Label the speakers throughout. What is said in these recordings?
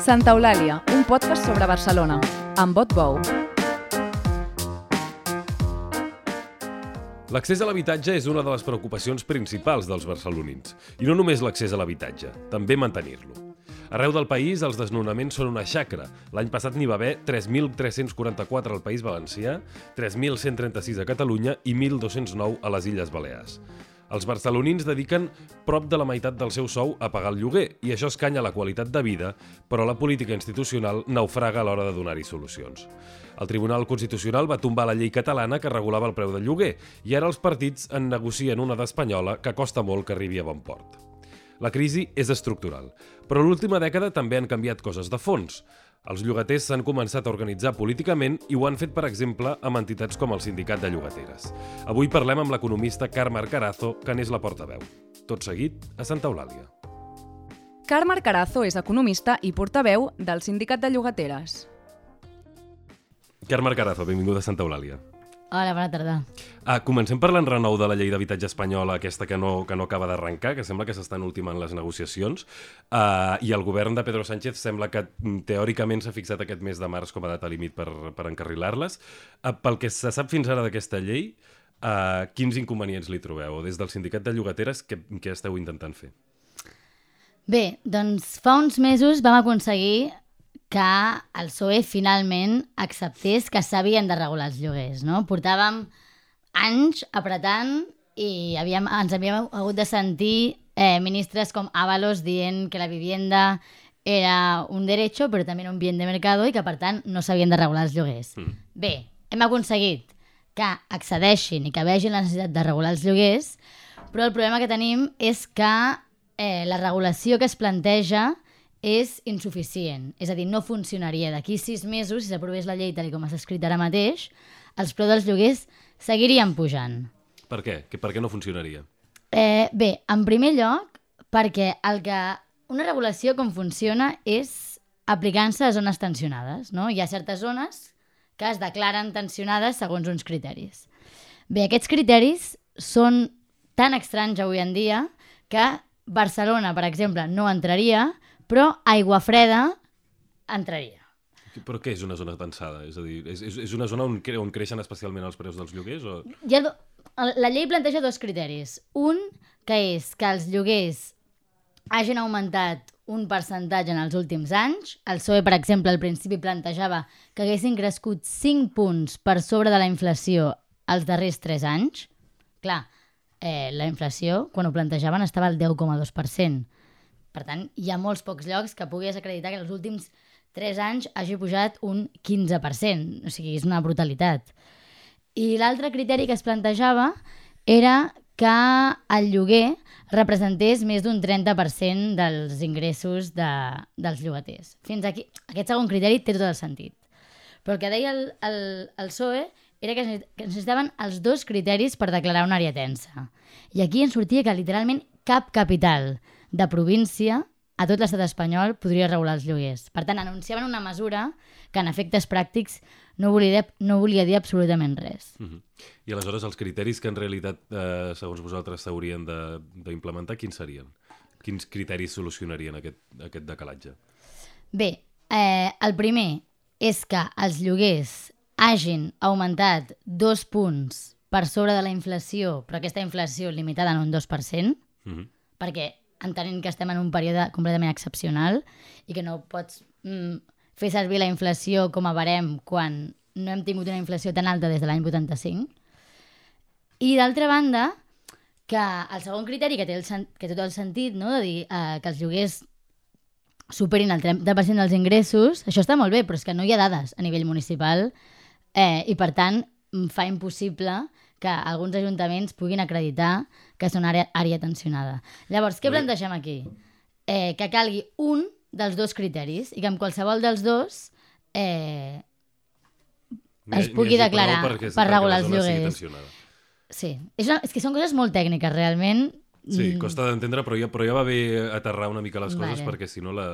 Speaker 1: Santa Eulàlia, un podcast sobre Barcelona, amb vot bou.
Speaker 2: L'accés a l'habitatge és una de les preocupacions principals dels barcelonins. I no només l'accés a l'habitatge, també mantenir-lo. Arreu del país, els desnonaments són una xacra. L'any passat n'hi va haver 3.344 al País Valencià, 3.136 a Catalunya i 1.209 a les Illes Balears. Els barcelonins dediquen prop de la meitat del seu sou a pagar el lloguer i això escanya la qualitat de vida, però la política institucional naufraga a l'hora de donar-hi solucions. El Tribunal Constitucional va tombar la llei catalana que regulava el preu del lloguer i ara els partits en negocien una d'espanyola que costa molt que arribi a bon port. La crisi és estructural, però l'última dècada també han canviat coses de fons. Els llogaters s'han començat a organitzar políticament i ho han fet, per exemple, amb entitats com el Sindicat de Llogateres. Avui parlem amb l'economista Carme Arcarazo, que n'és la portaveu. Tot seguit, a Santa Eulàlia.
Speaker 1: Carme Arcarazo és economista i portaveu del Sindicat de Llogateres.
Speaker 2: Carme Arcarazo, benvinguda a Santa Eulàlia.
Speaker 3: Hola, bona tarda.
Speaker 2: Ah, comencem parlant renou de la llei d'habitatge espanyola, aquesta que no, que no acaba d'arrencar, que sembla que s'estan ultimant les negociacions, uh, i el govern de Pedro Sánchez sembla que mm, teòricament s'ha fixat aquest mes de març com a data límit per, per encarrilar-les. Uh, pel que se sap fins ara d'aquesta llei, uh, quins inconvenients li trobeu? O des del sindicat de llogateres, què, què esteu intentant fer?
Speaker 3: Bé, doncs fa uns mesos vam aconseguir que el PSOE finalment acceptés que s'havien de regular els lloguers, no? Portàvem anys apretant i havíem, ens havíem hagut de sentir eh, ministres com Ábalos dient que la vivienda era un derecho, però també un bien de mercado i que, per tant, no s'havien de regular els lloguers. Mm. Bé, hem aconseguit que accedeixin i que vegin la necessitat de regular els lloguers, però el problema que tenim és que eh, la regulació que es planteja és insuficient. És a dir, no funcionaria. D'aquí sis mesos, si s'aprovés la llei tal com s'ha escrit ara mateix, els preus dels lloguers seguirien pujant.
Speaker 2: Per què? Que per què no funcionaria?
Speaker 3: Eh, bé, en primer lloc, perquè el que una regulació com funciona és aplicant-se a zones tensionades. No? Hi ha certes zones que es declaren tensionades segons uns criteris. Bé, aquests criteris són tan estranys avui en dia que Barcelona, per exemple, no entraria, però aigua freda entraria.
Speaker 2: Però què és una zona tensada? És a dir, és, és una zona on, cre on creixen especialment els preus dels lloguers? O...
Speaker 3: Ha do... La llei planteja dos criteris. Un, que és que els lloguers hagin augmentat un percentatge en els últims anys. El PSOE, per exemple, al principi plantejava que haguessin crescut 5 punts per sobre de la inflació els darrers 3 anys. Clar, eh, la inflació, quan ho plantejaven, estava al 10,2%. Per tant, hi ha molts pocs llocs que puguis acreditar que els últims 3 anys hagi pujat un 15%. O sigui, és una brutalitat. I l'altre criteri que es plantejava era que el lloguer representés més d'un 30% dels ingressos de, dels llogaters. Fins aquí, aquest segon criteri té tot el sentit. Però el que deia el, el, el PSOE era que necessitaven els dos criteris per declarar una àrea tensa. I aquí en sortia que literalment cap capital de província a tot l'estat espanyol podria regular els lloguers. Per tant, anunciaven una mesura que en efectes pràctics no volia, no volia dir absolutament res. Uh
Speaker 2: mhm. -huh. I aleshores els criteris que en realitat, eh, segons vosaltres, s'haurien d'implementar, quins serien? Quins criteris solucionarien aquest, aquest decalatge?
Speaker 3: Bé, eh, el primer és que els lloguers hagin augmentat dos punts per sobre de la inflació, però aquesta inflació limitada en un 2%, -huh. perquè entenent que estem en un període completament excepcional i que no pots mm, fer servir la inflació com a barem quan no hem tingut una inflació tan alta des de l'any 85. I d'altra banda, que el segon criteri que té, el, que té tot el sentit, no? de dir eh, que els lloguers superin el 30% dels ingressos, això està molt bé, però és que no hi ha dades a nivell municipal eh, i, per tant, fa impossible que alguns ajuntaments puguin acreditar que és una àrea, àrea tensionada. Llavors, què plantegem aquí? Eh, que calgui un dels dos criteris i que amb qualsevol dels dos eh, es pugui declarar per, per regular els lloguers. Sí, és, una, és que són coses molt tècniques, realment.
Speaker 2: Sí, mm. costa d'entendre, però, ja, però ja va bé aterrar una mica les coses vale. perquè si no la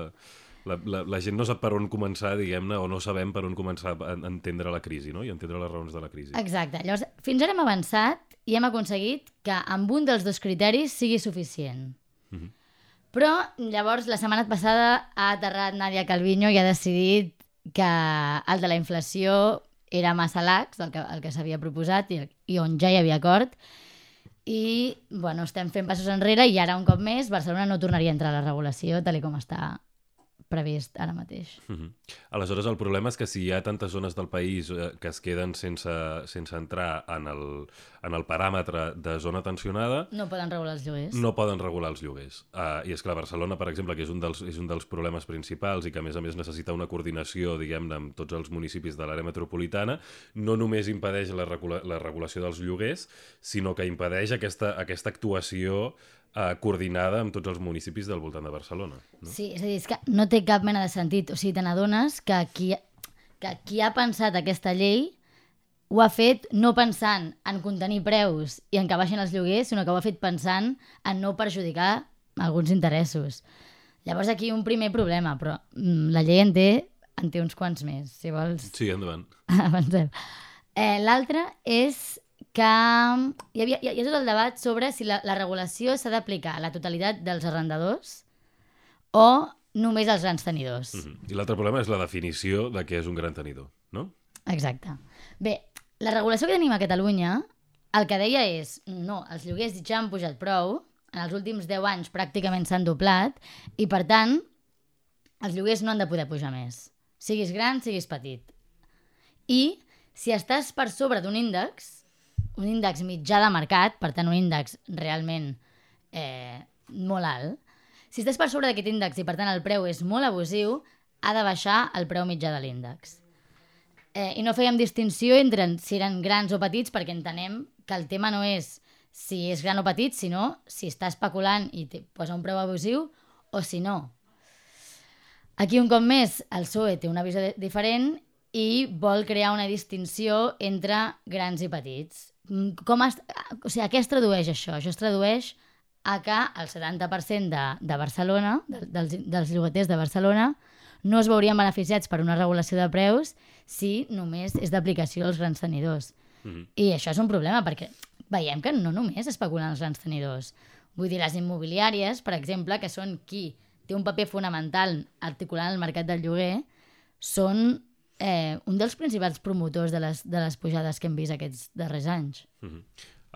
Speaker 2: la, la, la gent no sap per on començar, diguem-ne, o no sabem per on començar a entendre la crisi, no? I entendre les raons de la crisi.
Speaker 3: Exacte. Llavors, fins ara hem avançat i hem aconseguit que amb un dels dos criteris sigui suficient. Mm -hmm. Però llavors la setmana passada ha aterrat Nadia Calviño i ha decidit que el de la inflació era massa lax, el que, el que s'havia proposat i, i on ja hi havia acord. I, bueno, estem fent passos enrere i ara, un cop més, Barcelona no tornaria a entrar a la regulació, tal com està previst ara mateix.
Speaker 2: Uh -huh. Aleshores, el problema és que si hi ha tantes zones del país eh, que es queden sense, sense entrar en el, en el paràmetre de zona tensionada,
Speaker 3: No poden regular els lloguers.
Speaker 2: no poden regular els lloguers. Uh, I és clar, Barcelona, per exemple, que és un, dels, és un dels problemes principals i que, a més a més, necessita una coordinació, diguem-ne, amb tots els municipis de l'àrea metropolitana, no només impedeix la, regula la regulació dels lloguers, sinó que impedeix aquesta, aquesta actuació uh, coordinada amb tots els municipis del voltant de Barcelona. No?
Speaker 3: Sí, és a dir, és que no té cap mena de sentit. O sigui, te n'adones que qui, que qui ha pensat aquesta llei ho ha fet no pensant en contenir preus i en que baixin els lloguers, sinó que ho ha fet pensant en no perjudicar alguns interessos. Llavors aquí un primer problema, però mm, la llei en té, en té uns quants més, si vols
Speaker 2: Sí, endavant.
Speaker 3: avancem. Eh, L'altre és que hi, havia, hi ha tot el debat sobre si la, la regulació s'ha d'aplicar a la totalitat dels arrendadors o només als grans tenidors.
Speaker 2: Uh -huh. I l'altre problema és la definició de què és un gran tenidor, no?
Speaker 3: Exacte. Bé, la regulació que tenim a Catalunya el que deia és, no, els lloguers ja han pujat prou, en els últims 10 anys pràcticament s'han doblat, i per tant, els lloguers no han de poder pujar més. Siguis gran, siguis petit. I si estàs per sobre d'un índex, un índex mitjà de mercat, per tant un índex realment eh, molt alt, si estàs per sobre d'aquest índex i per tant el preu és molt abusiu, ha de baixar el preu mitjà de l'índex. Eh, I no fèiem distinció entre si eren grans o petits perquè entenem que el tema no és si és gran o petit, sinó si està especulant i te posa un preu abusiu o si no. Aquí un cop més el PSOE té una visió diferent i vol crear una distinció entre grans i petits. Mm, Com es, o sigui, a què es tradueix això? Això es tradueix a que el 70% de, de Barcelona, de, dels, dels llogaters de Barcelona, no es veurien beneficiats per una regulació de preus si només és d'aplicació als grans tenidors.
Speaker 2: Uh -huh.
Speaker 3: I això és un problema, perquè veiem que no només especulen els grans tenidors. Vull dir, les immobiliàries, per exemple, que són qui té un paper fonamental articulant el mercat del lloguer, són eh, un dels principals promotors de les, de les pujades que hem vist aquests darrers anys.
Speaker 2: Uh -huh.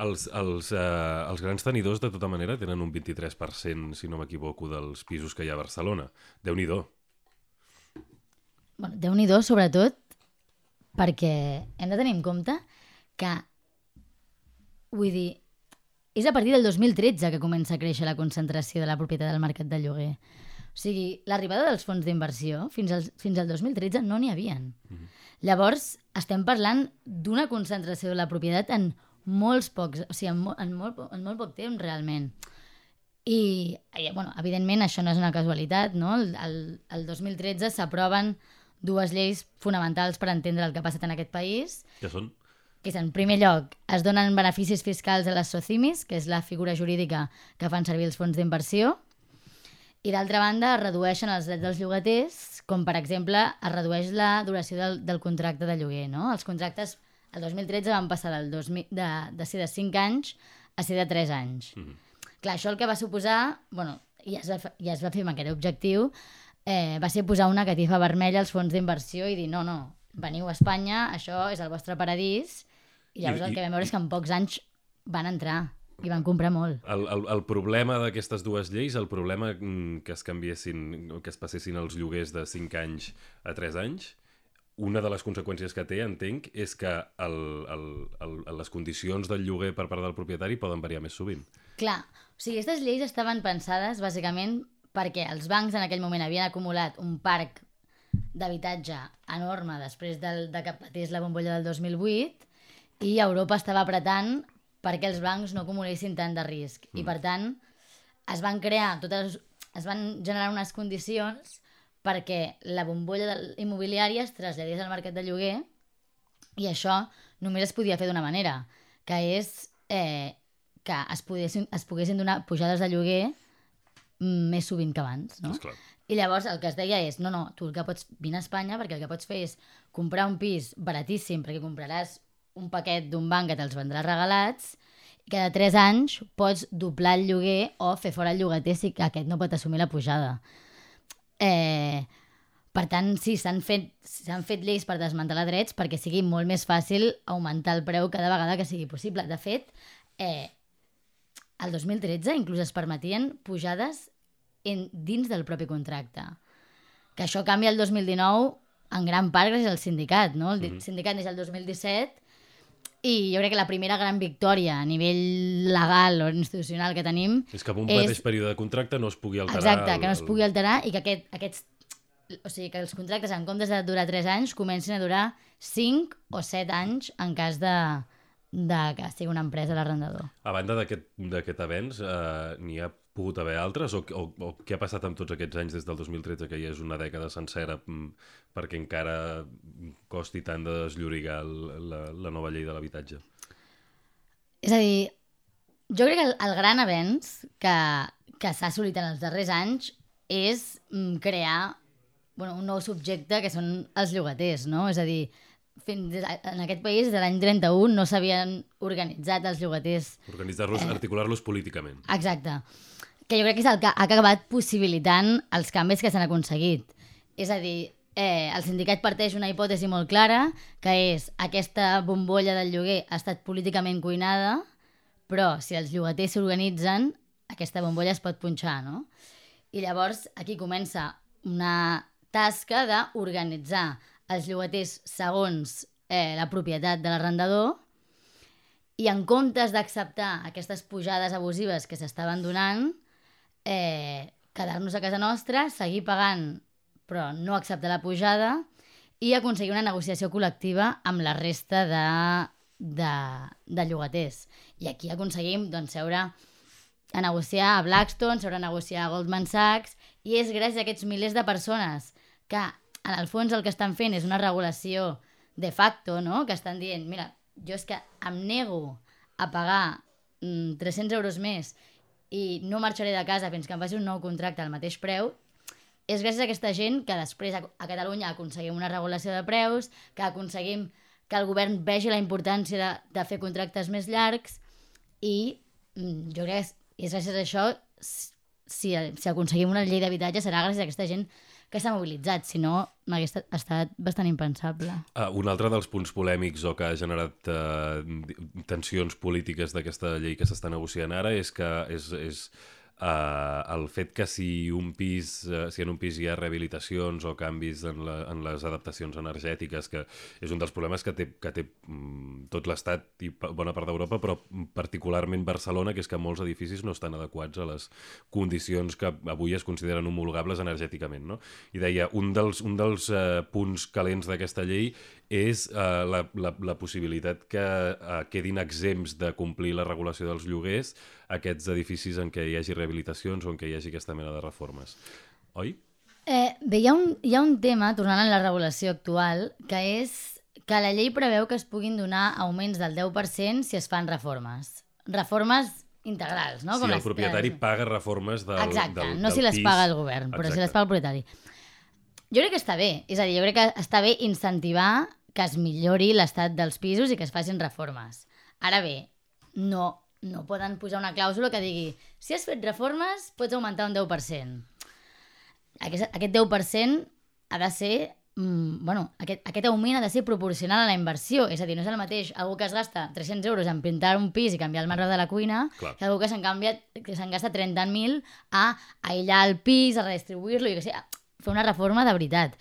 Speaker 2: Els, els, eh, els grans tenidors, de tota manera, tenen un 23%, si no m'equivoco, dels pisos que hi ha a Barcelona. Déu-n'hi-do.
Speaker 3: Bueno, Déu-n'hi-do, sobretot, perquè hem de tenir en compte que, vull dir, és a partir del 2013 que comença a créixer la concentració de la propietat del mercat del lloguer. O sigui, l'arribada dels fons d'inversió fins al, fins al 2013 no n'hi havien. Llavors, estem parlant d'una concentració de la propietat en molts pocs, o sigui, en, mo en, molt, en molt poc temps, realment. I, i bueno, evidentment, això no és una casualitat, no? El, el, el 2013 s'aproven dues lleis fonamentals per entendre el que ha passat en aquest país,
Speaker 2: Ja són?
Speaker 3: que és, en primer lloc, es donen beneficis fiscals a les SOCIMIS, que és la figura jurídica que fan servir els fons d'inversió, i d'altra banda es redueixen els drets dels llogaters, com per exemple es redueix la duració del, del contracte de lloguer. No? Els contractes el 2013 van passar del 2000, de, de ser de 5 anys a ser de 3 anys. Mm -hmm. Clar, això el que va suposar, bueno, ja es va, ja es va fer amb aquest objectiu, eh, va ser posar una catifa vermella als fons d'inversió i dir no, no, veniu a Espanya, això és el vostre paradís, i llavors
Speaker 2: I-
Speaker 3: el que vam veure és que en pocs anys van entrar i van comprar molt.
Speaker 2: El, el, el problema d'aquestes dues lleis, el problema mm, que es canviessin, que es passessin els lloguers de 5 anys a 3 anys, una de les conseqüències que té, entenc, és que el, el, el, les condicions del lloguer per part del propietari poden variar més sovint.
Speaker 3: Clar, o sigui, aquestes lleis estaven pensades bàsicament perquè els bancs en aquell moment havien acumulat un parc d'habitatge enorme després del, de que patés la bombolla del 2008 i Europa estava apretant perquè els bancs no acumulessin tant de risc. Mm. I per tant es van crear totes, es van generar unes condicions perquè la bombolla immobiliària es traslladés al mercat de lloguer i això només es podia fer d'una manera, que és eh, que es, poguessin, es poguessin donar pujades de lloguer mm, més sovint que abans, no?
Speaker 2: Esclar.
Speaker 3: I llavors el que es deia és, no, no, tu el que pots vine a Espanya perquè el que pots fer és comprar un pis baratíssim perquè compraràs un paquet d'un banc que te'ls vendrà regalats cada 3 anys pots doblar el lloguer o fer fora el llogater si aquest no pot assumir la pujada. Eh, per tant, sí, s'han fet, s'han fet lleis per desmantelar drets perquè sigui molt més fàcil augmentar el preu cada vegada que sigui possible. De fet, eh, el 2013 inclús es permetien pujades en, dins del propi contracte. Que això canvia el 2019 en gran part gràcies al sindicat, no? El mm -hmm. sindicat neix el 2017 i jo crec que la primera gran victòria a nivell legal o institucional que tenim...
Speaker 2: És que en un mateix període de contracte no es pugui alterar...
Speaker 3: Exacte, el, que no es pugui alterar i que aquest, aquests o sigui, que els contractes en comptes de durar 3 anys comencin a durar 5 o 7 anys en cas de, de que sigui una empresa l'arrendador.
Speaker 2: A banda d'aquest avenç, eh, n'hi ha pogut haver altres? O, o, o què ha passat amb tots aquests anys des del 2013, que ja és una dècada sencera, mm, perquè encara costi tant de desllorigar la, la nova llei de l'habitatge?
Speaker 3: És a dir, jo crec que el, el gran avenç que, que s'ha assolit en els darrers anys és mm, crear bueno, un nou subjecte que són els llogaters, no? És a dir, fins en aquest país, de l'any 31, no s'havien organitzat els llogaters.
Speaker 2: Organitzar-los, eh, articular-los políticament.
Speaker 3: Exacte. Que jo crec que és el que ha acabat possibilitant els canvis que s'han aconseguit. És a dir, eh, el sindicat parteix una hipòtesi molt clara, que és aquesta bombolla del lloguer ha estat políticament cuinada, però si els llogaters s'organitzen, aquesta bombolla es pot punxar, no? I llavors aquí comença una tasca d'organitzar els llogaters segons eh, la propietat de l'arrendador i en comptes d'acceptar aquestes pujades abusives que s'estaven donant, eh, quedar-nos a casa nostra, seguir pagant però no acceptar la pujada i aconseguir una negociació col·lectiva amb la resta de, de, de llogaters. I aquí aconseguim doncs, seure a negociar a Blackstone, seure a negociar a Goldman Sachs, i és gràcies a aquests milers de persones que en el fons el que estan fent és una regulació de facto, no? que estan dient, mira, jo és que em nego a pagar mm, 300 euros més i no marxaré de casa fins que em faci un nou contracte al mateix preu, és gràcies a aquesta gent que després a, Catalunya aconseguim una regulació de preus, que aconseguim que el govern vegi la importància de, de fer contractes més llargs i mm, jo crec que és gràcies a això si, si aconseguim una llei d'habitatge serà gràcies a aquesta gent que s'ha mobilitzat, si no m'hagués estat bastant impensable.
Speaker 2: Uh, un altre dels punts polèmics o que ha generat uh, tensions polítiques d'aquesta llei que s'està negociant ara és que és, és Uh, el fet que si un pis, uh, si en un pis hi ha rehabilitacions o canvis en, la, en les adaptacions energètiques, que és un dels problemes que té, que té um, tot l'Estat i bona part d'Europa, però particularment Barcelona, que és que molts edificis no estan adequats a les condicions que avui es consideren homologables energèticament. No? I deia, un dels, un dels uh, punts calents d'aquesta llei és uh, la, la, la possibilitat que uh, quedin exempts de complir la regulació dels lloguers aquests edificis en què hi hagi rehabilitacions o en què hi hagi aquesta mena de reformes. Oi?
Speaker 3: Eh, bé, hi ha, un, hi ha un tema, tornant a la regulació actual, que és que la llei preveu que es puguin donar augments del 10% si es fan reformes. Reformes integrals, no?
Speaker 2: Si Com el propietari les... paga reformes del,
Speaker 3: Exacte,
Speaker 2: del,
Speaker 3: no
Speaker 2: del
Speaker 3: si les
Speaker 2: pis.
Speaker 3: paga el govern, però
Speaker 2: Exacte.
Speaker 3: si les paga el propietari. Jo crec que està bé, és a dir, jo crec que està bé incentivar que es millori l'estat dels pisos i que es facin reformes. Ara bé, no, no poden posar una clàusula que digui si has fet reformes pots augmentar un 10%. Aquest, aquest 10% ha de ser mm, bueno, aquest, aquest augment ha de ser proporcional a la inversió. És a dir, no és el mateix algú que es gasta 300 euros en pintar un pis i canviar el marbre de la cuina
Speaker 2: Clar.
Speaker 3: que algú que se'n se'n gasta 30.000 a aïllar el pis, a redistribuir-lo, i que sé, a fer una reforma de veritat.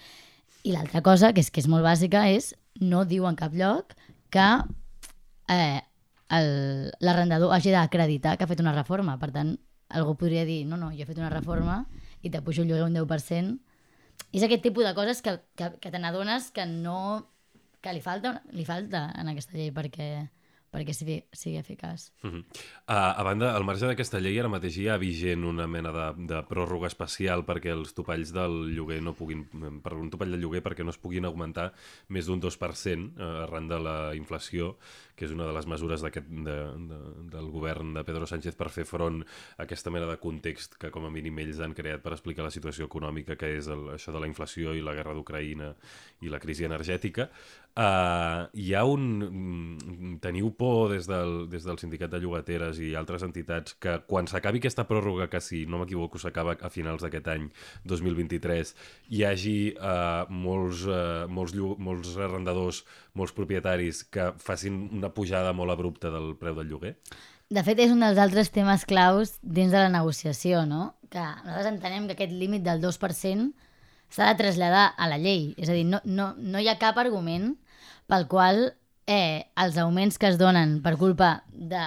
Speaker 3: I l'altra cosa, que és, que és molt bàsica, és no diu en cap lloc que eh, l'arrendador hagi d'acreditar que ha fet una reforma. Per tant, algú podria dir, no, no, jo he fet una reforma i te pujo el lloguer un 10%. I és aquest tipus de coses que, que, que te n'adones que no... que li falta, li falta en aquesta llei perquè, perquè sigui, sigui eficaç.
Speaker 2: Uh -huh. uh, a banda, al marge d'aquesta llei, ara mateix hi ha vigent una mena de, de pròrroga especial perquè els topalls del lloguer no puguin... per un topall del lloguer perquè no es puguin augmentar més d'un 2% uh, arran de la inflació, que és una de les mesures de, de, del govern de Pedro Sánchez per fer front a aquesta mena de context que com a mínim ells han creat per explicar la situació econòmica que és el, això de la inflació i la guerra d'Ucraïna i la crisi energètica. Uh, hi ha un... mm, Teniu por des del, des del Sindicat de Llogateres i altres entitats que quan s'acabi aquesta pròrroga, que si no m'equivoco s'acaba a finals d'aquest any 2023, hi hagi uh, molts, uh, molts, molts arrendadors, molts propietaris que facin una pujada molt abrupta del preu del lloguer?
Speaker 3: De fet, és un dels altres temes claus dins de la negociació, no? Que nosaltres entenem que aquest límit del 2% s'ha de traslladar a la llei. És a dir, no, no, no hi ha cap argument pel qual eh, els augments que es donen per culpa de,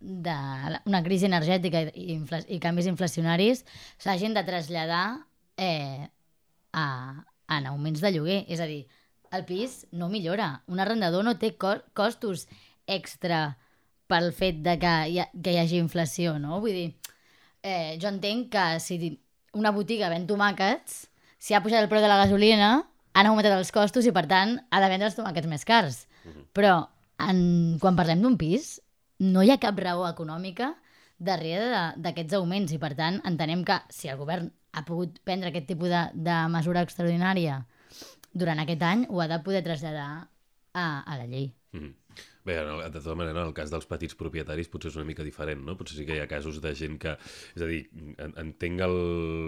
Speaker 3: de la- una crisi energètica i, i canvis inflacionaris s'hagin de traslladar eh, a, en augments de lloguer. És a dir, el pis no millora. Un arrendador no té co costos extra pel fet de que hi, ha, que hi hagi inflació, no? Vull dir, eh, jo entenc que si una botiga ven tomàquets, si ha pujat el preu de la gasolina, han augmentat els costos i, per tant, ha de vendre els tomàquets més cars. Però en, quan parlem d'un pis, no hi ha cap raó econòmica darrere d'aquests augments i, per tant, entenem que si el govern ha pogut prendre aquest tipus de, de mesura extraordinària durant aquest any, ho ha de poder traslladar a, a la llei.
Speaker 2: Mm. Bé, en el, de tota manera, en el cas dels petits propietaris potser és una mica diferent, no? Potser sí que hi ha casos de gent que... És a dir, en, entenc el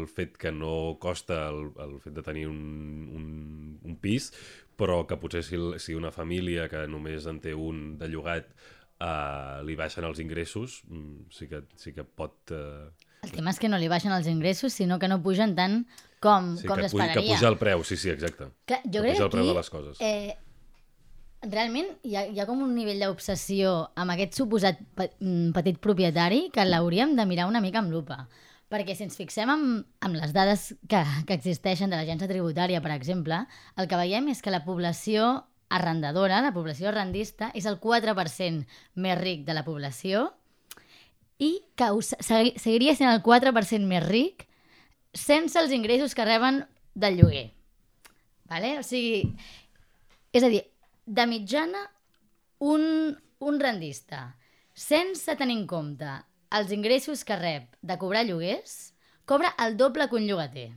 Speaker 2: fet que no costa el, el fet de tenir un, un, un pis, però que potser si, si una família que només en té un de llogat eh, li baixen els ingressos, mm, sí que, sí que pot... Eh,
Speaker 3: El tema és que no li baixen els ingressos, sinó que no pugen tant com,
Speaker 2: sí,
Speaker 3: com
Speaker 2: que, puja, que puja el preu, sí, sí, exacte.
Speaker 3: Clar, jo
Speaker 2: que
Speaker 3: crec
Speaker 2: puja
Speaker 3: que
Speaker 2: el preu de les coses.
Speaker 3: Eh, realment hi ha, hi ha com un nivell d'obsessió amb aquest suposat pe mm, petit propietari que l'hauríem de mirar una mica amb lupa. Perquè si ens fixem amb, amb les dades que, que existeixen de l'agència tributària, per exemple, el que veiem és que la població arrendadora, la població arrendista, és el 4% més ric de la població i que seguiria sent el 4% més ric sense els ingressos que reben del lloguer. Vale? O sigui, és a dir, de mitjana, un, un rendista, sense tenir en compte els ingressos que rep de cobrar lloguers, cobra el doble que un llogater.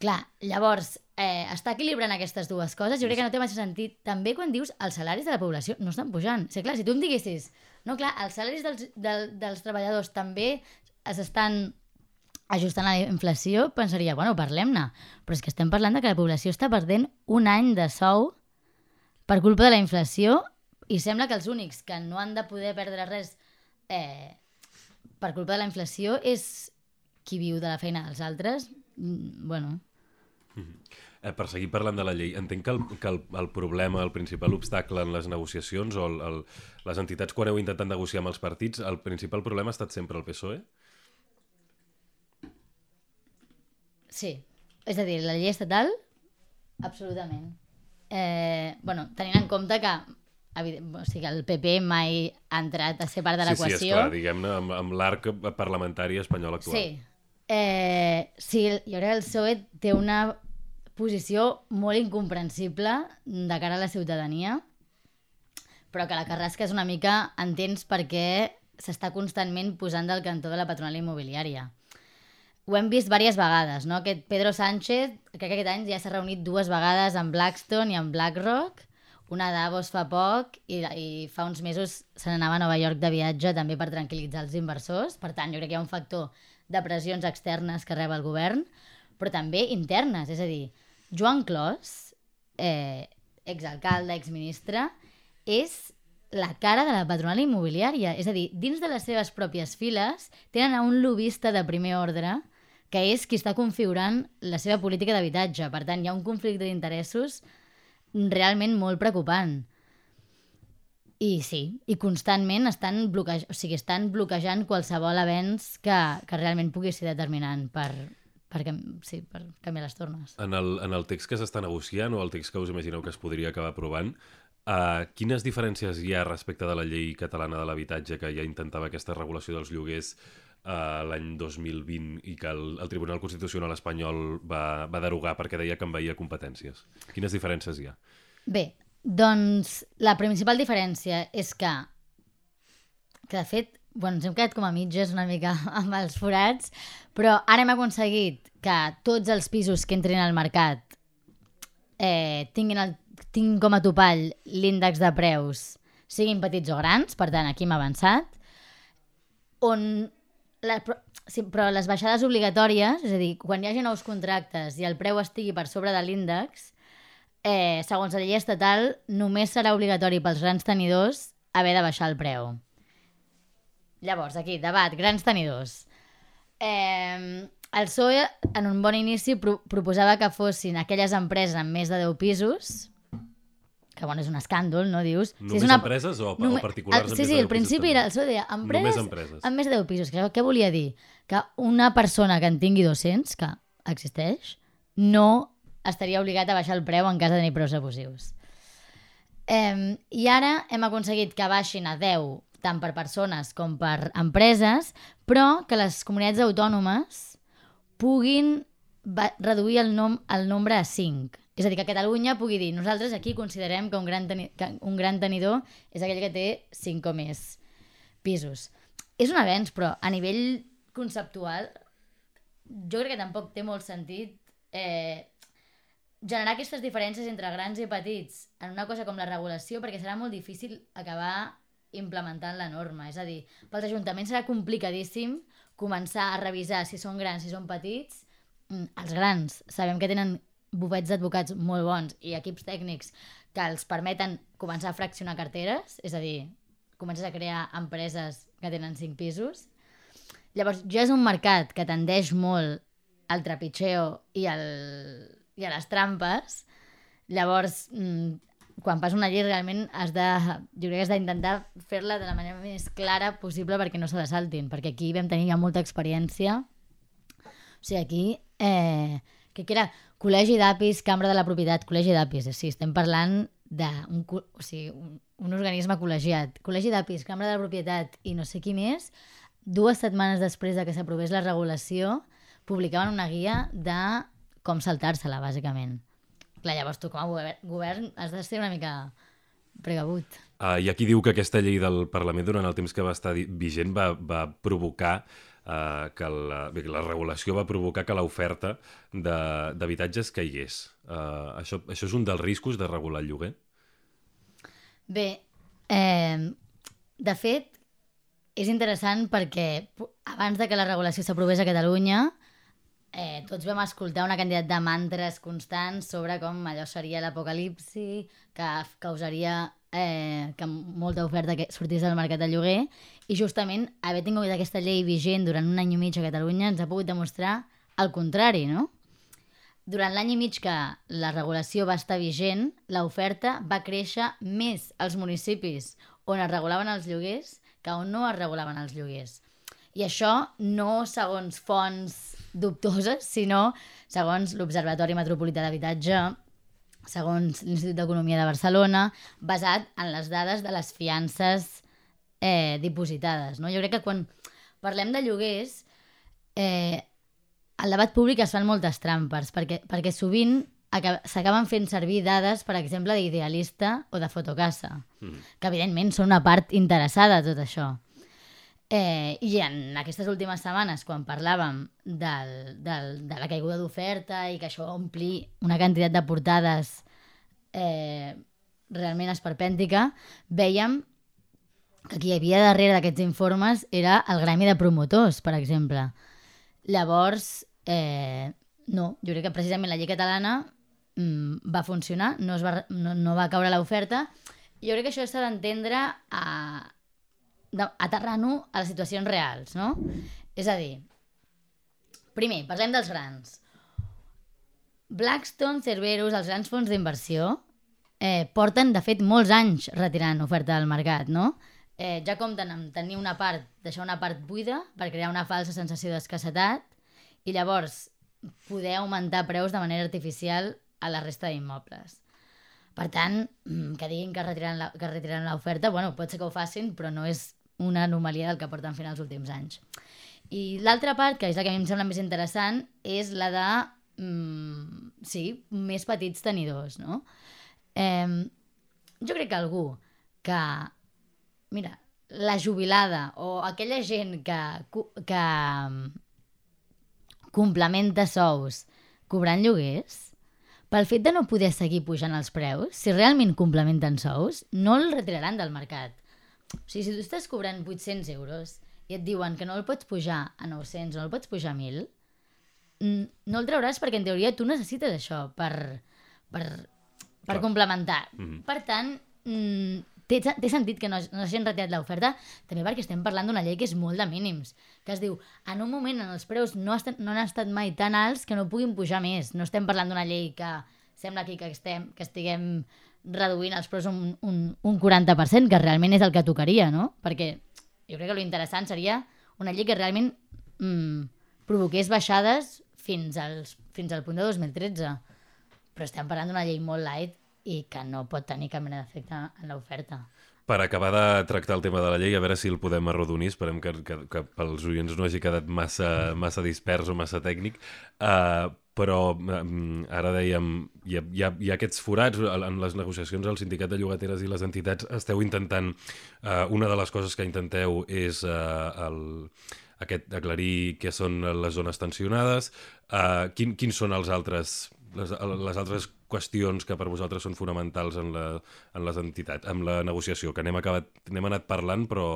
Speaker 3: Clar, llavors, eh, està equilibrant aquestes dues coses, jo crec que no té massa sentit. També quan dius els salaris de la població no estan pujant. O sigui, clar, si tu em diguessis, no, clar, els salaris dels, del, dels treballadors també s'estan ajustant a la inflació, pensaria, bueno, parlem-ne. Però és que estem parlant de que la població està perdent un any de sou per culpa de la inflació i sembla que els únics que no han de poder perdre res eh, per culpa de la inflació és qui viu de la feina dels altres. Mm, Bueno,
Speaker 2: Eh, per seguir parlant de la llei, entenc que el, que el, el problema, el principal obstacle en les negociacions o el, el, les entitats quan heu intentat negociar amb els partits, el principal problema ha estat sempre el PSOE?
Speaker 3: sí. És a dir, la llei estatal, absolutament. Eh, bueno, tenint en compte que o sigui, el PP mai ha entrat a ser part de
Speaker 2: sí, sí,
Speaker 3: l'equació.
Speaker 2: esclar, diguem-ne, amb, amb l'arc parlamentari espanyol actual.
Speaker 3: Sí. Eh, sí, jo crec que el PSOE té una posició molt incomprensible de cara a la ciutadania, però que la carrasca és una mica entens perquè s'està constantment posant del cantó de la patronal immobiliària. Ho hem vist diverses vegades, no? Aquest Pedro Sánchez, crec que aquest any ja s'ha reunit dues vegades amb Blackstone i amb BlackRock, una a Davos fa poc i, i fa uns mesos se n'anava a Nova York de viatge també per tranquil·litzar els inversors. Per tant, jo crec que hi ha un factor de pressions externes que rep el govern, però també internes. És a dir, Joan Clos, eh, exalcalde, exministre, és la cara de la patronal immobiliària. És a dir, dins de les seves pròpies files tenen a un lobista de primer ordre que és qui està configurant la seva política d'habitatge. Per tant, hi ha un conflicte d'interessos realment molt preocupant. I sí, i constantment estan, bloquej... o sigui, estan bloquejant qualsevol avenç que, que realment pugui ser determinant per, per, cam... sí, per canviar les tornes.
Speaker 2: En el, en el text que s'està negociant o el text que us imagineu que es podria acabar aprovant, uh, quines diferències hi ha respecte de la llei catalana de l'habitatge que ja intentava aquesta regulació dels lloguers uh, l'any 2020 i que el, el Tribunal Constitucional espanyol va, va derogar perquè deia que envaïa competències? Quines diferències hi ha?
Speaker 3: Bé, doncs la principal diferència és que, que de fet, bueno, ens hem quedat com a mitges una mica amb els forats, però ara hem aconseguit que tots els pisos que entrin al mercat eh, tinguin el tinc com a topall l'índex de preus siguin petits o grans, per tant, aquí hem avançat, on la, sí, però les baixades obligatòries, és a dir, quan hi hagi nous contractes i el preu estigui per sobre de l'índex, eh, segons la llei estatal, només serà obligatori pels grans tenidors haver de baixar el preu. Llavors, aquí, debat, grans tenidors. Eh, el PSOE, en un bon inici, pro proposava que fossin aquelles empreses amb més de 10 pisos, que bueno, és un escàndol, no dius?
Speaker 2: Només si és una... empreses o, o particulars?
Speaker 3: El, sí, sí, al principi era, el PSOE deia empreses, empreses amb més de 10 pisos. Que, què volia dir? Que una persona que en tingui 200, que existeix, no estaria obligat a baixar el preu en cas de tenir preus abusius. Eh, I ara hem aconseguit que baixin a 10 tant per persones com per empreses, però que les comunitats autònomes puguin reduir el, nom, el nombre a 5. És a dir, que Catalunya pugui dir nosaltres aquí considerem que un gran, que un gran tenidor és aquell que té 5 o més pisos. És un avenç, però a nivell conceptual jo crec que tampoc té molt sentit eh, generar aquestes diferències entre grans i petits en una cosa com la regulació perquè serà molt difícil acabar implementant la norma. És a dir, pels ajuntaments serà complicadíssim començar a revisar si són grans, si són petits. Mm, els grans sabem que tenen bufets d'advocats molt bons i equips tècnics que els permeten començar a fraccionar carteres, és a dir, comences a crear empreses que tenen cinc pisos. Llavors, ja és un mercat que tendeix molt al trepitxeo i, al, i a les trampes. Llavors, mm, quan passa una llei realment has de, jo crec que has d'intentar fer-la de la manera més clara possible perquè no se la saltin, perquè aquí vam tenir ja molta experiència. O sigui, aquí, eh, que, que era col·legi d'apis, cambra de la propietat, col·legi d'apis, sí, estem parlant d'un o sigui, un, un organisme col·legiat. Col·legi d'apis, cambra de la propietat i no sé qui més, dues setmanes després de que s'aprovés la regulació, publicaven una guia de com saltar-se-la, bàsicament. Clar, llavors tu com a govern, has de ser una mica pregabut.
Speaker 2: Uh, I aquí diu que aquesta llei del Parlament durant el temps que va estar vigent va, va provocar uh, que la, bé, la regulació va provocar que l'oferta d'habitatges caigués. Uh, això, això és un dels riscos de regular el lloguer?
Speaker 3: Bé, eh, de fet, és interessant perquè abans de que la regulació s'aprovés a Catalunya, eh, tots vam escoltar una quantitat de mantres constants sobre com allò seria l'apocalipsi, que causaria eh, que molta oferta que sortís del mercat de lloguer, i justament haver tingut aquesta llei vigent durant un any i mig a Catalunya ens ha pogut demostrar el contrari, no? Durant l'any i mig que la regulació va estar vigent, l'oferta va créixer més als municipis on es regulaven els lloguers que on no es regulaven els lloguers. I això no segons fonts dubtoses, sinó segons l'Observatori Metropolità d'Habitatge, segons l'Institut d'Economia de Barcelona, basat en les dades de les fiances eh, dipositades. No? Jo crec que quan parlem de lloguers, eh, al debat públic es fan moltes trampes, perquè, perquè sovint s'acaben fent servir dades, per exemple, d'idealista o de fotocassa, mm. que evidentment són una part interessada de tot això. Eh, I en aquestes últimes setmanes, quan parlàvem del, del, de la caiguda d'oferta i que això va omplir una quantitat de portades eh, realment esperpèntica, veiem que qui hi havia darrere d'aquests informes era el gremi de promotors, per exemple. Llavors, eh, no, jo crec que precisament la llei catalana mm, va funcionar, no, es va, no, no va caure l'oferta. Jo crec que això s'ha d'entendre a, aterrant-ho a les situacions reals, no? És a dir, primer, parlem dels grans. Blackstone, Cerberus, els grans fons d'inversió, eh, porten, de fet, molts anys retirant oferta del mercat, no? Eh, ja compten amb tenir una part, deixar una part buida per crear una falsa sensació d'escassetat i llavors poder augmentar preus de manera artificial a la resta d'immobles. Per tant, mm, que diguin que retiraran l'oferta, bueno, pot ser que ho facin, però no és una anomalia del que porten fent els últims anys. I l'altra part, que és la que a mi em sembla més interessant, és la de, mm, sí, més petits tenidors, no? Eh, jo crec que algú que, mira, la jubilada o aquella gent que, que complementa sous cobrant lloguers, pel fet de no poder seguir pujant els preus, si realment complementen sous, no el retiraran del mercat. O sigui, si tu estàs cobrant 800 euros i et diuen que no el pots pujar a 900 o no el pots pujar a 1.000, mm, no el trauràs perquè en teoria tu necessites això per, per, per
Speaker 2: Clar.
Speaker 3: complementar.
Speaker 2: Mhm.
Speaker 3: Per tant, mm, té, té sentit que no, no s'hagin retirat l'oferta, també perquè estem parlant d'una llei que és molt de mínims, que es diu, en un moment en els preus no, estan, no han estat mai tan alts que no puguin pujar més. No estem parlant d'una llei que sembla aquí que, estem, que estiguem reduint els preus un, un, un 40%, que realment és el que tocaria, no? Perquè jo crec que lo interessant seria una llei que realment mm, provoqués baixades fins, als, fins al punt de 2013. Però estem parlant d'una llei molt light i que no pot tenir cap mena d'efecte en l'oferta.
Speaker 2: Per acabar de tractar el tema de la llei, a veure si el podem arrodonir, esperem que, que, que pels oients no hagi quedat massa, massa dispers o massa tècnic, uh, però um, ara dèiem, hi ha, hi, ha, hi ha aquests forats en les negociacions al sindicat de llogateres i les entitats, esteu intentant, uh, una de les coses que intenteu és uh, el, aquest aclarir què són les zones tensionades, uh, quin, quins són els altres les, les altres qüestions que per vosaltres són fonamentals en, la, en les entitats, amb la negociació, que n'hem acabat n'hem anat parlant, però,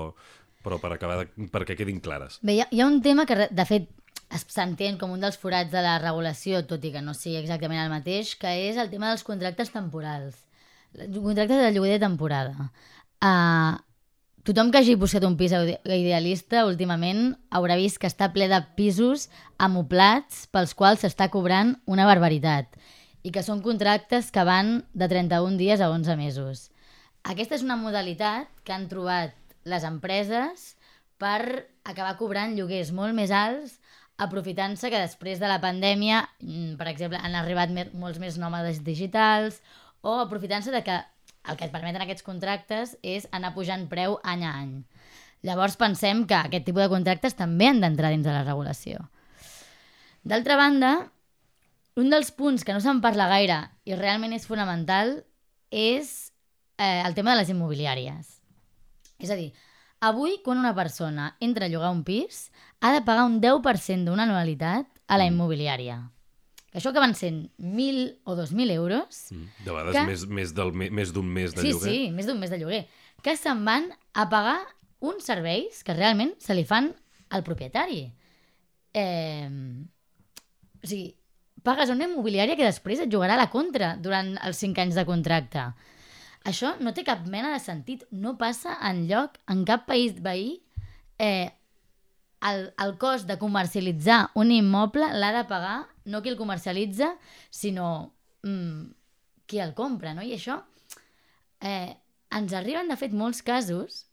Speaker 2: però per acabar de, perquè quedin clares.
Speaker 3: Bé, hi ha, hi ha un tema que, de fet, s'entén com un dels forats de la regulació, tot i que no sigui exactament el mateix, que és el tema dels contractes temporals. Contractes de lloguer de temporada. Uh, tothom que hagi buscat un pis ide- idealista últimament haurà vist que està ple de pisos amoblats pels quals s'està cobrant una barbaritat i que són contractes que van de 31 dies a 11 mesos. Aquesta és una modalitat que han trobat les empreses per acabar cobrant lloguers molt més alts aprofitant-se que després de la pandèmia, mm, per exemple, han arribat molts més nòmades digitals o aprofitant-se de que el que et permeten aquests contractes és anar pujant preu any a any. Llavors pensem que aquest tipus de contractes també han d'entrar dins de la regulació. D'altra banda, un dels punts que no se'n parla gaire i realment és fonamental és eh, el tema de les immobiliàries. És a dir, avui quan una persona entra a llogar un pis ha de pagar un 10% d'una anualitat a la immobiliària. Que això que van sent 1.000 o 2.000 euros,
Speaker 2: De vegades
Speaker 3: Que-
Speaker 2: més, més d'un més mes de
Speaker 3: sí,
Speaker 2: lloguer.
Speaker 3: sí, més d'un mes de lloguer, que se'n van a pagar uns serveis que realment se li fan al propietari. Eh, o sigui, pagues una immobiliària que després et jugarà a la contra durant els 5 anys de contracte. Això no té cap mena de sentit. No passa en lloc, en cap país veí, eh, el, el cost de comercialitzar un immoble l'ha de pagar no qui el comercialitza, sinó mm, qui el compra, no? I això eh, ens arriben, de fet, molts casos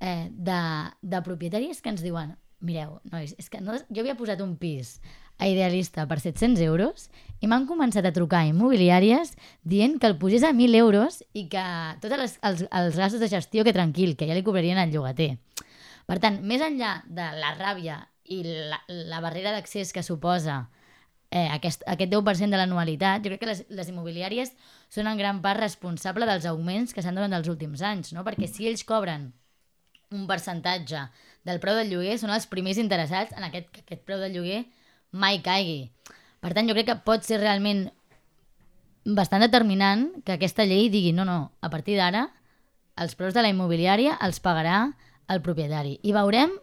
Speaker 3: eh, de, de propietaris que ens diuen mireu, nois, és que no, jo havia posat un pis a Idealista per 700 euros i m'han començat a trucar a immobiliàries dient que el pugés a 1.000 euros i que tots els, els, els gastos de gestió que tranquil, que ja li cobrarien al llogater. Per tant, més enllà de la ràbia i la, la barrera d'accés que suposa eh, aquest, aquest 10% de l'anualitat, jo crec que les, les immobiliàries són en gran part responsable dels augments que s'han donat els últims anys, no? perquè si ells cobren un percentatge del preu del lloguer, són els primers interessats en aquest, que aquest preu del lloguer mai caigui. Per tant, jo crec que pot ser realment bastant determinant que aquesta llei digui no, no, a partir d'ara els preus de la immobiliària els pagarà el propietari. I veurem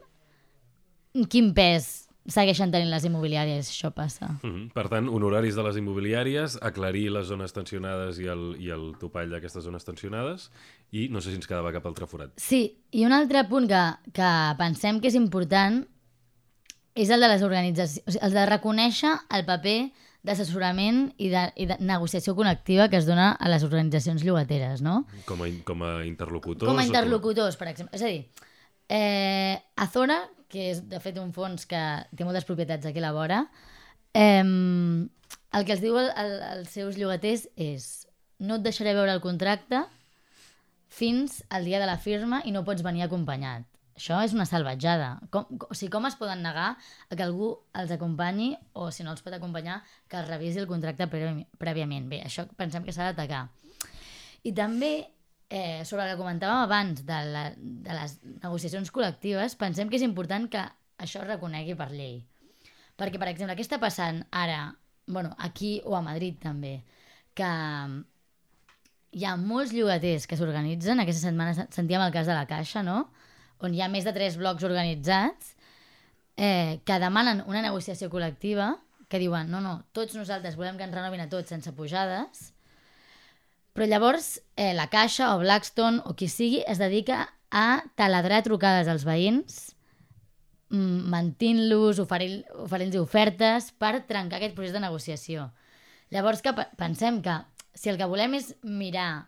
Speaker 3: quin pes segueixen tenint les immobiliàries, això passa.
Speaker 2: Mm -hmm. Per tant, honoraris de les immobiliàries, aclarir les zones tensionades i el, i el topall d'aquestes zones tensionades i no sé si ens quedava cap altre forat.
Speaker 3: Sí, i un altre punt que, que pensem que és important és el de les organitzacions, o sigui, el de reconèixer el paper d'assessorament i, de, i de negociació col·lectiva que es dona a les organitzacions llogateres, no?
Speaker 2: Com a, com a interlocutors.
Speaker 3: Com a interlocutors, per exemple. És a dir, eh, Azora, que és de fet un fons que té moltes propietats aquí a la vora, eh, el que els diu el, el, als seus llogaters és no et deixaré veure el contracte fins al dia de la firma i no pots venir acompanyat. Això és una salvatjada. Com, o sigui, com es poden negar a que algú els acompanyi o, si no els pot acompanyar, que es revisi el contracte prèvi- prèviament? Bé, això pensem que s'ha d'atacar. I també, eh, sobre el que comentàvem abans de, la, de les negociacions col·lectives, pensem que és important que això es reconegui per llei. Perquè, per exemple, què està passant ara, bueno, aquí o a Madrid també? que hi ha molts llogaters que s'organitzen. Aquesta setmana se- sentíem el cas de la Caixa, no? On hi ha més de tres blocs organitzats eh, que demanen una negociació col·lectiva que diuen, no, no, tots nosaltres volem que ens renovin a tots sense pujades, però llavors eh, la Caixa o Blackstone o qui sigui es dedica a taladrar trucades als veïns mm, mentint-los, oferint- oferint-los ofertes per trencar aquest procés de negociació. Llavors que pe- pensem que si el que volem és mirar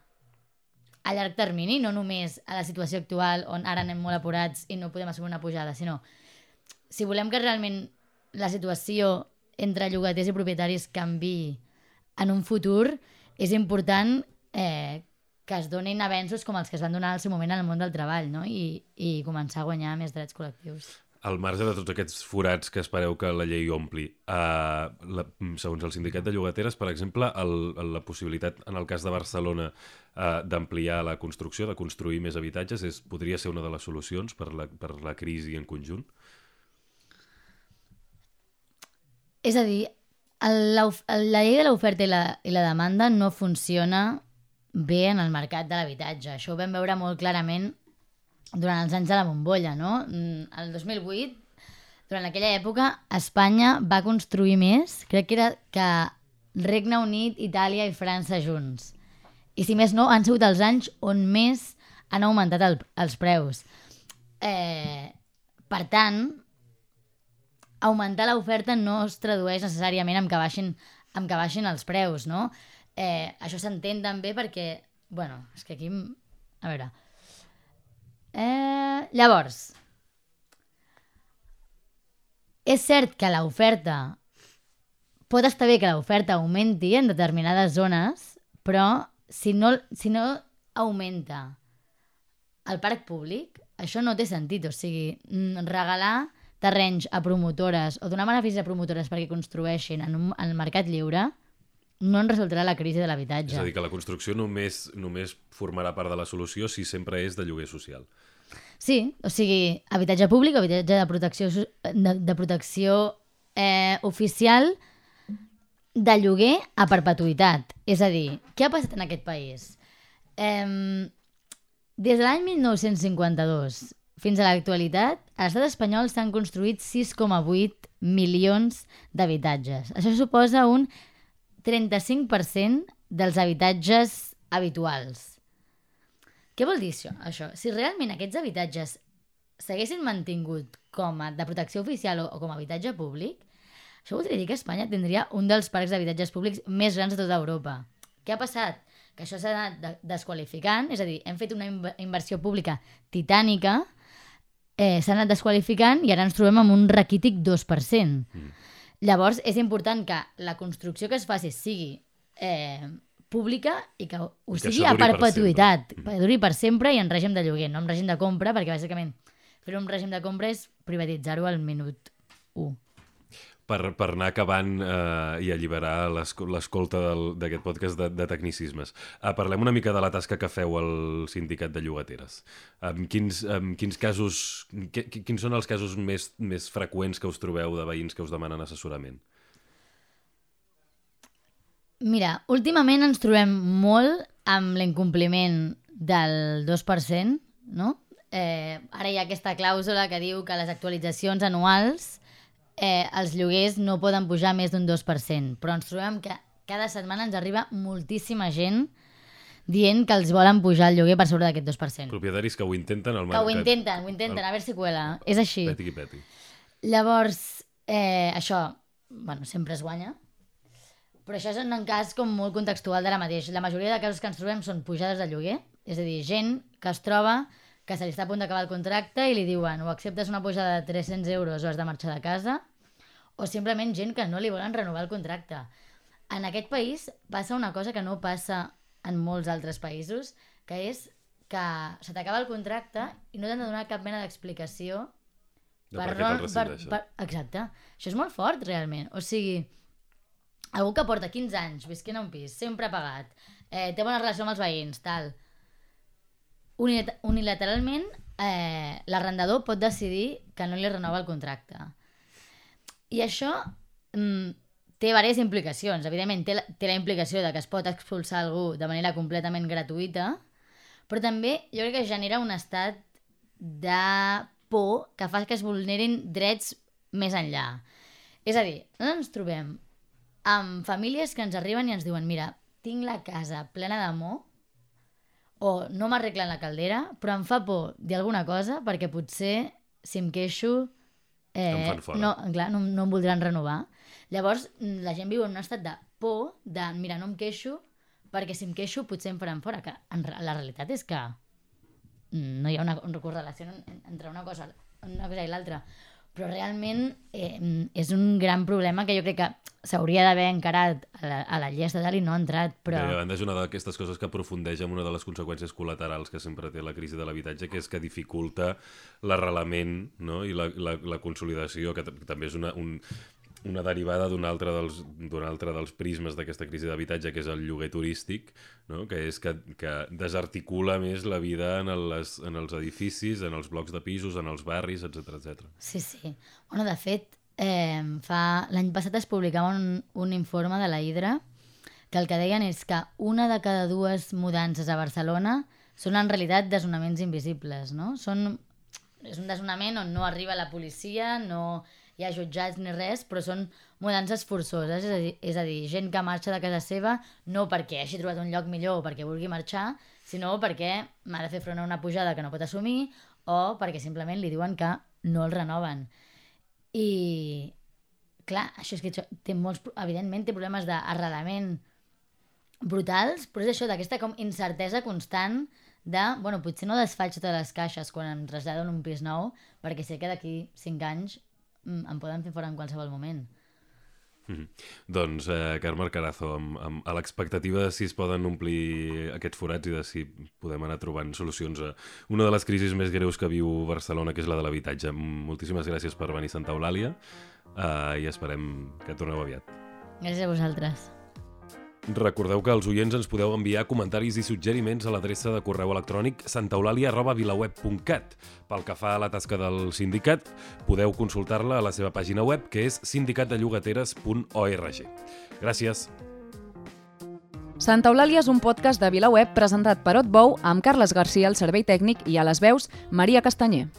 Speaker 3: a llarg termini, no només a la situació actual on ara anem molt apurats i no podem assumir una pujada, sinó si volem que realment la situació entre llogaters i propietaris canvi en un futur, és important eh, que es donin avenços com els que es van donar al seu moment en el món del treball no? I, i començar a guanyar més drets col·lectius.
Speaker 2: Al marge de tots aquests forats que espereu que la llei ompli, uh, la, segons el sindicat de llogateres, per exemple, el, la possibilitat, en el cas de Barcelona, uh, d'ampliar la construcció, de construir més habitatges, és, podria ser una de les solucions per la, per la crisi en conjunt?
Speaker 3: És a dir, el, la, la llei de l'oferta i, la, i la demanda no funciona bé en el mercat de l'habitatge. Això ho vam veure molt clarament durant els anys de la bombolla, no? Mm, El 2008, durant aquella època, Espanya va construir més, crec que era que Regne Unit, Itàlia i França junts. I si més no, han sigut els anys on més han augmentat el, els preus. Eh, per tant, augmentar l'oferta no es tradueix necessàriament en que baixin, en que baixin els preus, no? Eh, això s'entén també perquè, bueno, és que aquí... A veure... Eh, llavors, és cert que l'oferta... Pot estar bé que l'oferta augmenti en determinades zones, però si no, si no augmenta el parc públic, això no té sentit. O sigui, mm, regalar terrenys a promotores o donar beneficis a promotores perquè construeixin en, un, en el mercat lliure no en resoldrà la crisi de
Speaker 2: És
Speaker 3: l'habitatge.
Speaker 2: a dir, que la construcció només, només formarà part de la solució si sempre és de lloguer social.
Speaker 3: Sí, o sigui, habitatge públic habitatge de protecció, de, de protecció eh, oficial de lloguer a perpetuïtat. És a dir, què ha passat en aquest país? Eh, des de l'any 1952 fins a l'actualitat, a l'estat espanyol s'han construït 6,8 milions d'habitatges. Això suposa un 35% dels habitatges habituals. Què vol dir això? això? Si realment aquests habitatges s'haguessin mantingut com a de protecció oficial o, o com a habitatge públic, això voldria dir que Espanya tindria un dels parcs d'habitatges públics més grans de tota Europa. Què ha passat? Que això s'ha anat de- desqualificant, és a dir, hem fet una inv- inversió pública titànica, eh, s'ha anat desqualificant i ara ens trobem amb un raquític 2%. Mm. Llavors, és important que la construcció que es faci sigui eh, pública i que ho
Speaker 2: I que
Speaker 3: sigui a
Speaker 2: duri per
Speaker 3: perpetuïtat,
Speaker 2: sempre.
Speaker 3: que duri per sempre i en règim de lloguer, no en règim de compra, perquè bàsicament fer un règim de compra és privatitzar-ho al minut 1.
Speaker 2: Per, per anar acabant eh, i alliberar l'esco- l'escolta d'aquest podcast de, de tecnicismes. Uh, parlem una mica de la tasca que feu al sindicat de llogateres. Um, quins, um, quins casos, qui- quins són els casos més, més freqüents que us trobeu de veïns que us demanen assessorament?
Speaker 3: Mira, últimament ens trobem molt amb l'incompliment del 2%, no? Eh, ara hi ha aquesta clàusula que diu que les actualitzacions anuals eh, els lloguers no poden pujar més d'un 2%, però ens trobem que cada setmana ens arriba moltíssima gent dient que els volen pujar el lloguer per sobre d'aquest 2%.
Speaker 2: Propietaris que ho intenten al
Speaker 3: Que ho intenten, ho intenten, a veure si cuela. És així.
Speaker 2: Peti qui peti.
Speaker 3: Llavors, eh, això, bueno, sempre es guanya, però això és en un cas com molt contextual d'ara mateix. La majoria de casos que ens trobem són pujades de lloguer, és a dir, gent que es troba que se li està a punt d'acabar el contracte i li diuen o acceptes una pujada de 300 euros o has de marxar de casa, o simplement gent que no li volen renovar el contracte. En aquest país passa una cosa que no passa en molts altres països, que és que se t'acaba el contracte i no t'han de donar cap mena d'explicació
Speaker 2: De per què te'l rescindeixen.
Speaker 3: Exacte. Això és molt fort, realment. O sigui, algú que porta 15 anys visquent a un pis, sempre pagat, eh, té bona relació amb els veïns, tal... Unilat unilateralment, eh, l'arrendador pot decidir que no li renova el contracte. I això mm, té diverses implicacions. Evidentment, té la, té la implicació de que es pot expulsar algú de manera completament gratuïta, però també jo crec que genera un estat de por que fa que es vulnerin drets més enllà. És a dir, nosaltres ens trobem amb famílies que ens arriben i ens diuen mira, tinc la casa plena d'amor o no m'arreglen la caldera, però em fa por dir alguna cosa perquè potser si em queixo
Speaker 2: Em
Speaker 3: eh,
Speaker 2: fora.
Speaker 3: no, clar, no, no em voldran renovar. Llavors, la gent viu en un estat de por, de, mira, no em queixo, perquè si em queixo potser em faran fora, que en, la realitat és que mm, no hi ha una, una correlació en- entre una cosa, una cosa i l'altra. Però realment eh, és un gran problema que jo crec que s'hauria d'haver encarat a la, a la llei estatal i no ha entrat, però...
Speaker 2: Banda, és una d'aquestes coses que aprofundeix en una de les conseqüències col·laterals que sempre té la crisi de l'habitatge, que és que dificulta l'arrelament no? i la, la, la consolidació, que també és una, un, una derivada d'un altre dels, altre dels prismes d'aquesta crisi d'habitatge, que és el lloguer turístic, no? que és que, que desarticula més la vida en, les, en els edificis, en els blocs de pisos, en els barris, etc etc.
Speaker 3: Sí, sí. Bueno, de fet, eh, fa... l'any passat es publicava un, un informe de la Hidra que el que deien és que una de cada dues mudances a Barcelona són en realitat desnonaments invisibles, no? Són, és un desnonament on no arriba la policia, no hi ha jutjats ni res, però són mudances forçoses, és a dir, és a dir gent que marxa de casa seva no perquè hagi trobat un lloc millor o perquè vulgui marxar, sinó perquè m'ha de fer front a una pujada que no pot assumir o perquè simplement li diuen que no el renoven. I, clar, això és que té molts, evidentment té problemes d'arrelament brutals, però és això, d'aquesta com incertesa constant de, bueno, potser no desfaig totes les caixes quan em trasllado en un pis nou, perquè sé que d'aquí 5 anys em poden fer fora en qualsevol moment.
Speaker 2: Mhm. Doncs, eh, Carme Carazo, amb, amb, a l'expectativa de si es poden omplir aquests forats i de si podem anar trobant solucions a una de les crisis més greus que viu Barcelona, que és la de l'habitatge. Moltíssimes gràcies per venir a Santa Eulàlia eh, i esperem que torneu aviat.
Speaker 3: Gràcies a vosaltres.
Speaker 2: Recordeu que els oients ens podeu enviar comentaris i suggeriments a l'adreça de correu electrònic santaeulalia.vilaweb.cat. Pel que fa a la tasca del sindicat, podeu consultar-la a la seva pàgina web, que és sindicatdellogateres.org. Gràcies.
Speaker 1: Santa Eulàlia és un podcast de VilaWeb presentat per Otbou amb Carles Garcia al servei tècnic i a les veus Maria Castanyer.